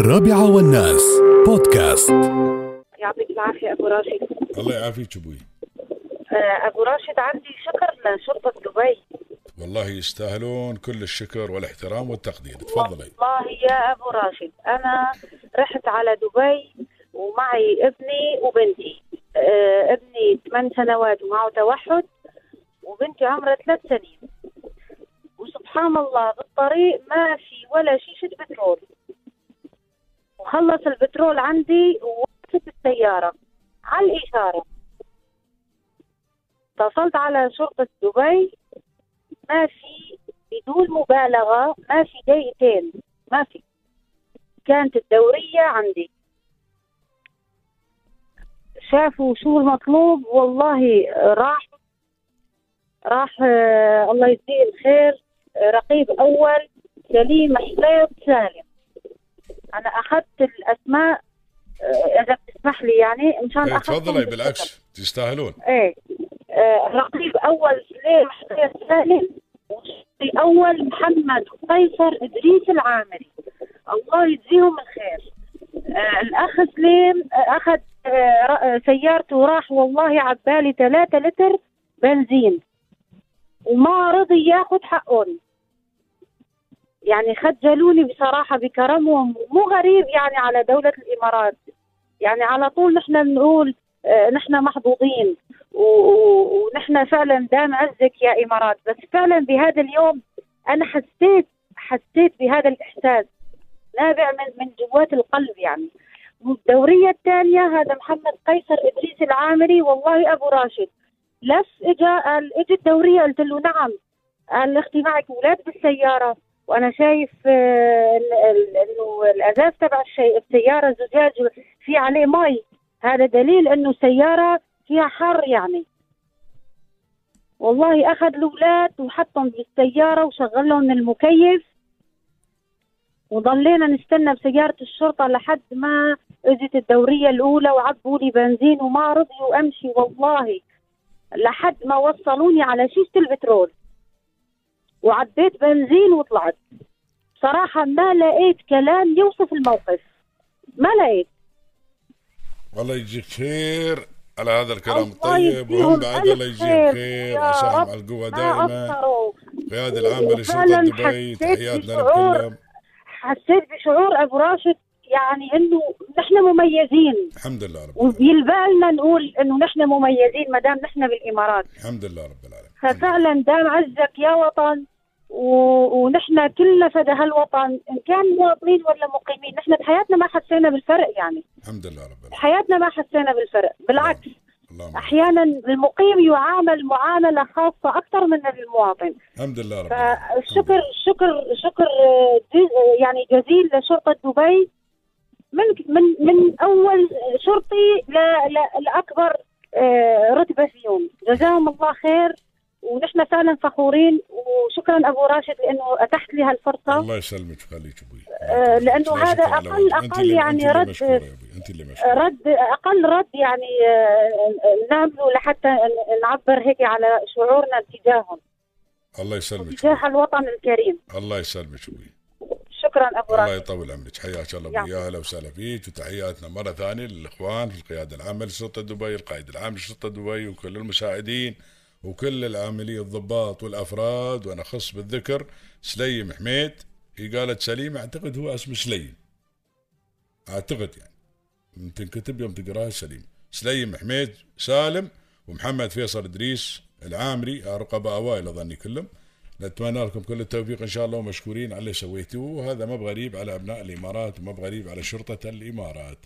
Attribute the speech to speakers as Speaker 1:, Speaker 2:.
Speaker 1: الرابعة والناس. بودكاست.
Speaker 2: يعطيك العافية أبو راشد.
Speaker 3: الله يعافيك أبوي.
Speaker 2: آه، أبو راشد عندي شكر لشرطة دبي.
Speaker 3: والله يستاهلون كل الشكر والاحترام والتقدير. تفضلي.
Speaker 2: والله يا أبو راشد أنا رحت على دبي ومعي ابني وبنتي. آه، ابني ثمان سنوات ومعه توحد وبنتي عمرها ثلاث سنين. وسبحان الله بالطريق ما في ولا بترول وخلص البترول عندي ووقفت السيارة. على الإشارة. اتصلت على شرطة دبي. ما في بدون مبالغة ما في دقيقتين. ما في. كانت الدورية عندي. شافوا شو المطلوب. والله راح راح آه، الله يجزيه الخير. رقيب أول سليم حسين سالم. أنا أخذت الأسماء آه، إذا بتسمح لي يعني مشان
Speaker 3: إيه،
Speaker 2: أخذتهم
Speaker 3: تفضلي. بالعكس تستاهلون.
Speaker 2: إيه آه، رقيب أول سليم حسين سالم أول محمد قيصر إدريس العامري. الله يجزيهم الخير. آه، الأخ سليم آه، أخذ آه، سيارته وراح والله عبالي ثلاثة لتر بنزين. وما رضي ياخذ حقهم. يعني خجلوني بصراحة بكرمهم. مو غريب يعني على دولة الإمارات. يعني على طول نحن بنقول آه، نحن محظوظين. ونحن فعلا دام عزك يا إمارات. بس فعلا بهذا اليوم أنا حسيت حسيت بهذا الإحساس. نابع من من جوات القلب يعني. والدورية الثانية هذا محمد قيصر إدريس العامري والله أبو راشد. لف إجا قال إجت الدورية قلت له نعم. قال أختي معك أولاد بالسيارة. وأنا شايف آه، ال- ال- إنه الأزاز تبع السيارة زجاج في عليه مي. هذا دليل إنه سيارة فيها حر يعني. والله أخذ الأولاد وحطهم بالسيارة وشغلهم المكيف. وضلينا نستنى بسيارة الشرطة لحد ما أجت الدورية الأولى وعبوا لي بنزين وما رضيوا أمشي. والله لحد ما وصلوني على شيشة البترول. وعبيت بنزين وطلعت. صراحة ما لقيت كلام يوصف الموقف. ما لقيت.
Speaker 3: والله يجزيك خير على هذا الكلام.
Speaker 2: الله
Speaker 3: الطيب وهم بعد الله يجزيهم
Speaker 2: خير. رب
Speaker 3: على القوة
Speaker 2: ما
Speaker 3: دائما
Speaker 2: قصروا
Speaker 3: قيادة العامة لشرطة دبي تحياتنا لكم
Speaker 2: حسيت بشعور أبو راشد يعني إنه نحن مميزين.
Speaker 3: الحمد لله رب العالمين.
Speaker 2: وبيلبالنا نقول إنه نحن مميزين ما دام نحن بالإمارات.
Speaker 3: الحمد لله رب العالمين.
Speaker 2: ففعلا دام عزك يا وطن. ونحن كلنا فدى هالوطن إن كان مواطنين ولا مقيمين نحن بحياتنا ما حسينا بالفرق يعني.
Speaker 3: الحمد لله رب العالمين.
Speaker 2: بحياتنا ما حسينا بالفرق بالعكس.
Speaker 3: اللهم
Speaker 2: أحيانا المقيم يعامل معاملة خاصة أكثر من المواطن.
Speaker 3: الحمد لله رب
Speaker 2: فالشكر شكر شكر آه، جز- يعني جزيل لشرطة دبي. من من من أول شرطي ل- ل- لأكبر آه، رتبة فيهم. جزاهم الله خير. ونحن فعلا فخورين وشكرا أبو راشد لأنه أتحت لي هالفرصة.
Speaker 3: الله يسلمك ويخليك أبوي
Speaker 2: آه، لأنه
Speaker 3: لا
Speaker 2: هذا أقل
Speaker 3: اللي-
Speaker 2: يعني رد-
Speaker 3: أنت اللي مشكورة
Speaker 2: رد أقل رد يعني آه، نعمله لحتى نعبر هيك على شعورنا تجاههم.
Speaker 3: الله يسلمك
Speaker 2: تجاه الوطن الكريم.
Speaker 3: الله يسلمك أبوي.
Speaker 2: شكرا
Speaker 3: الله
Speaker 2: راشد.
Speaker 3: يطول عمرك. حياك الله. أبوي. يا أهلا وسهلا فيك وتحياتنا مرة ثانية للإخوان في القيادة العامة لشرطة دبي القائد العام لشرطة دبي وكل المساعدين. وكل العاملين الضباط والأفراد وأنا اخص بالذكر سليم حميد. هي قالت سليم أعتقد هو اسمه سليم. أعتقد يعني. من تنكتب يوم تقراها سليم. سليم حميد سالم ومحمد فيصل إدريس العامري رقباء أوائل أظني كلهم. نتمنى لكم كل التوفيق إن شاء الله ومشكورين على اللي سويتوه. وهذا ما بغريب على أبناء الإمارات وما بغريب على شرطة الإمارات.